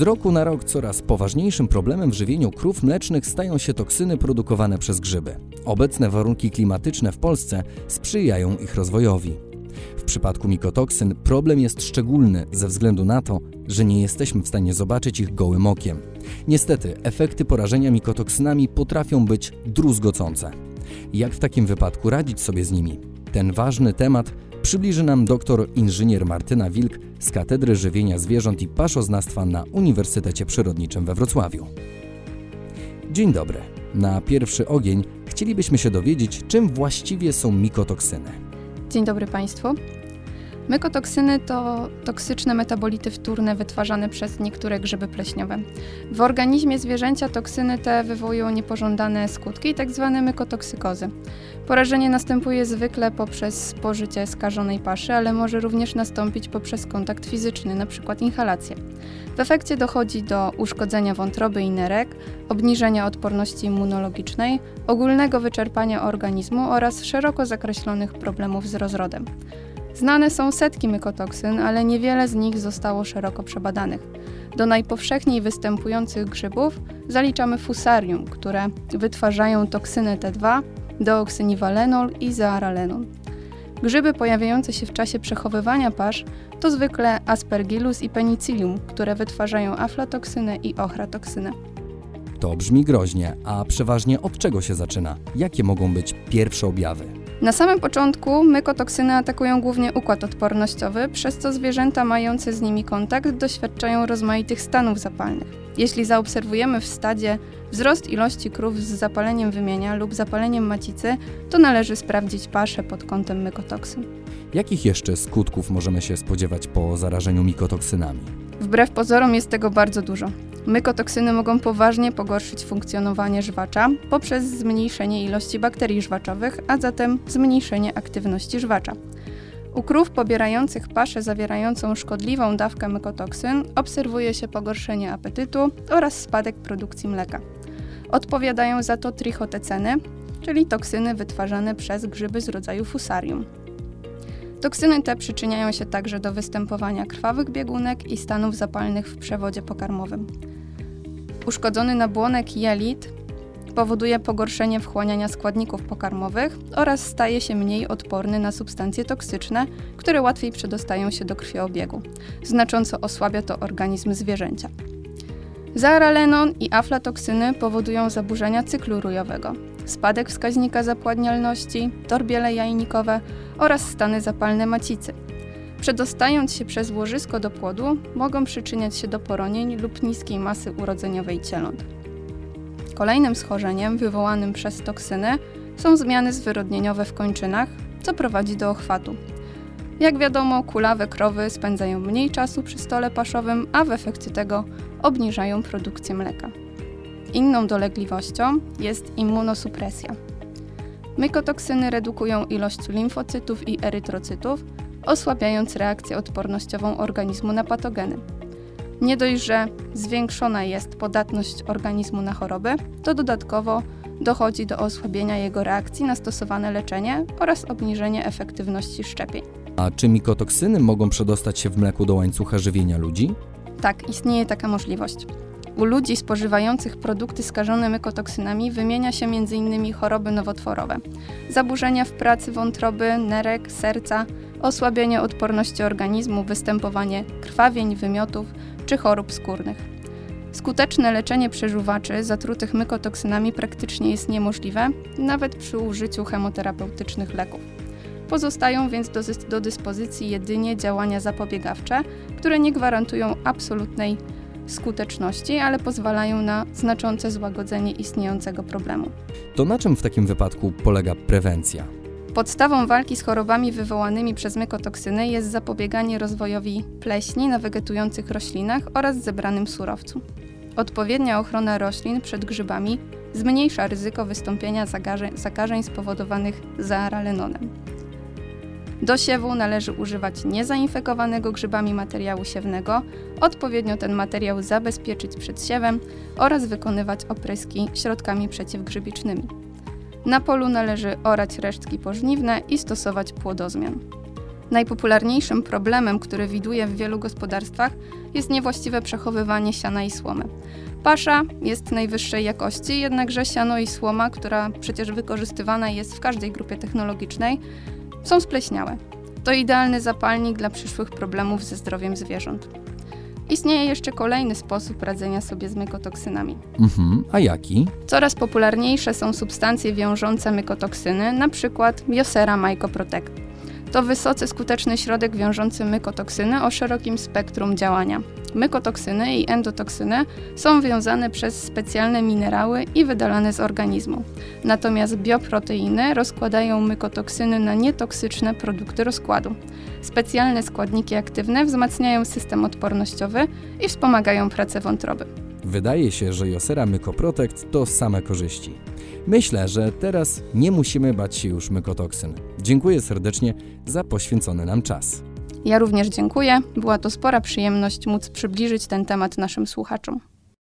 Z roku na rok coraz poważniejszym problemem w żywieniu krów mlecznych stają się toksyny produkowane przez grzyby. Obecne warunki klimatyczne w Polsce sprzyjają ich rozwojowi. W przypadku mikotoksyn problem jest szczególny ze względu na to, że nie jesteśmy w stanie zobaczyć ich gołym okiem. Niestety, efekty porażenia mikotoksynami potrafią być druzgocące. Jak w takim wypadku radzić sobie z nimi? Ten ważny temat przybliży nam doktor inżynier Martyna Wilk z Katedry Żywienia Zwierząt i Paszoznawstwa na Uniwersytecie Przyrodniczym we Wrocławiu. Dzień dobry. Na pierwszy ogień chcielibyśmy się dowiedzieć, czym właściwie są mikotoksyny. Dzień dobry Państwu. Mykotoksyny to toksyczne metabolity wtórne wytwarzane przez niektóre grzyby pleśniowe. W organizmie zwierzęcia toksyny te wywołują niepożądane skutki, tzw. Tak mykotoksykozy. Porażenie następuje zwykle poprzez spożycie skażonej paszy, ale może również nastąpić poprzez kontakt fizyczny, np. inhalację. W efekcie dochodzi do uszkodzenia wątroby i nerek, obniżenia odporności immunologicznej, ogólnego wyczerpania organizmu oraz szeroko zakreślonych problemów z rozrodem. Znane są setki mykotoksyn, ale niewiele z nich zostało szeroko przebadanych. Do najpowszechniej występujących grzybów zaliczamy fusarium, które wytwarzają toksynę T2, deoksyniwalenol i zearalenol. Grzyby pojawiające się w czasie przechowywania pasz to zwykle Aspergillus i Penicillium, które wytwarzają aflatoksynę i ochratoksynę. To brzmi groźnie, a przeważnie od czego się zaczyna? Jakie mogą być pierwsze objawy? Na samym początku mykotoksyny atakują głównie układ odpornościowy, przez co zwierzęta mające z nimi kontakt doświadczają rozmaitych stanów zapalnych. Jeśli zaobserwujemy w stadzie wzrost ilości krów z zapaleniem wymienia lub zapaleniem macicy, to należy sprawdzić paszę pod kątem mykotoksyn. Jakich jeszcze skutków możemy się spodziewać po zarażeniu mikotoksynami? Wbrew pozorom jest tego bardzo dużo. Mykotoksyny mogą poważnie pogorszyć funkcjonowanie żwacza poprzez zmniejszenie ilości bakterii żwaczowych, a zatem zmniejszenie aktywności żwacza. U krów pobierających paszę zawierającą szkodliwą dawkę mykotoksyn obserwuje się pogorszenie apetytu oraz spadek produkcji mleka. Odpowiadają za to trichoteceny, czyli toksyny wytwarzane przez grzyby z rodzaju fusarium. Toksyny te przyczyniają się także do występowania krwawych biegunek i stanów zapalnych w przewodzie pokarmowym. Uszkodzony nabłonek jelit powoduje pogorszenie wchłaniania składników pokarmowych oraz staje się mniej odporny na substancje toksyczne, które łatwiej przedostają się do krwiobiegu. Znacząco osłabia to organizm zwierzęcia. Zaralenon i aflatoksyny powodują zaburzenia cyklu rójowego, spadek wskaźnika zapładnialności, torbiele jajnikowe oraz stany zapalne macicy. Przedostając się przez łożysko do płodu, mogą przyczyniać się do poronień lub niskiej masy urodzeniowej cieląt. Kolejnym schorzeniem wywołanym przez toksyny są zmiany zwyrodnieniowe w kończynach, co prowadzi do ochwatu. Jak wiadomo, kulawe krowy spędzają mniej czasu przy stole paszowym, a w efekcie tego obniżają produkcję mleka. Inną dolegliwością jest immunosupresja. Mykotoksyny redukują ilość limfocytów i erytrocytów, osłabiając reakcję odpornościową organizmu na patogeny. Nie dość, że zwiększona jest podatność organizmu na choroby, to dodatkowo dochodzi do osłabienia jego reakcji na stosowane leczenie oraz obniżenie efektywności szczepień. A czy mikotoksyny mogą przedostać się w mleku do łańcucha żywienia ludzi? Tak, istnieje taka możliwość. U ludzi spożywających produkty skażone mykotoksynami wymienia się m.in. choroby nowotworowe, zaburzenia w pracy wątroby, nerek, serca, osłabienie odporności organizmu, występowanie krwawień, wymiotów czy chorób skórnych. Skuteczne leczenie przeżuwaczy zatrutych mykotoksynami praktycznie jest niemożliwe, nawet przy użyciu chemoterapeutycznych leków. Pozostają więc do, do dyspozycji jedynie działania zapobiegawcze, które nie gwarantują absolutnej skuteczności, ale pozwalają na znaczące złagodzenie istniejącego problemu. To na czym w takim wypadku polega prewencja? Podstawą walki z chorobami wywołanymi przez mykotoksyny jest zapobieganie rozwojowi pleśni na wegetujących roślinach oraz zebranym surowcu. Odpowiednia ochrona roślin przed grzybami zmniejsza ryzyko wystąpienia zakażeń, zakażeń spowodowanych zaaralenonem. Do siewu należy używać niezainfekowanego grzybami materiału siewnego, odpowiednio ten materiał zabezpieczyć przed siewem oraz wykonywać opryski środkami przeciwgrzybicznymi. Na polu należy orać resztki pożniwne i stosować płodozmian. Najpopularniejszym problemem, który widuje w wielu gospodarstwach, jest niewłaściwe przechowywanie siana i słomy. Pasza jest najwyższej jakości, jednakże siano i słoma, która przecież wykorzystywana jest w każdej grupie technologicznej, są spleśniałe. To idealny zapalnik dla przyszłych problemów ze zdrowiem zwierząt. Istnieje jeszcze kolejny sposób radzenia sobie z mykotoksynami. Mhm, a jaki? Coraz popularniejsze są substancje wiążące mykotoksyny, np. Biosera Mycoprotect. To wysoce skuteczny środek wiążący mykotoksyny o szerokim spektrum działania. Mykotoksyny i endotoksyny są wiązane przez specjalne minerały i wydalane z organizmu. Natomiast bioproteiny rozkładają mykotoksyny na nietoksyczne produkty rozkładu. Specjalne składniki aktywne wzmacniają system odpornościowy i wspomagają pracę wątroby. Wydaje się, że Josera Mycoprotect to same korzyści. Myślę, że teraz nie musimy bać się już mykotoksyn. Dziękuję serdecznie za poświęcony nam czas. Ja również dziękuję. Była to spora przyjemność móc przybliżyć ten temat naszym słuchaczom.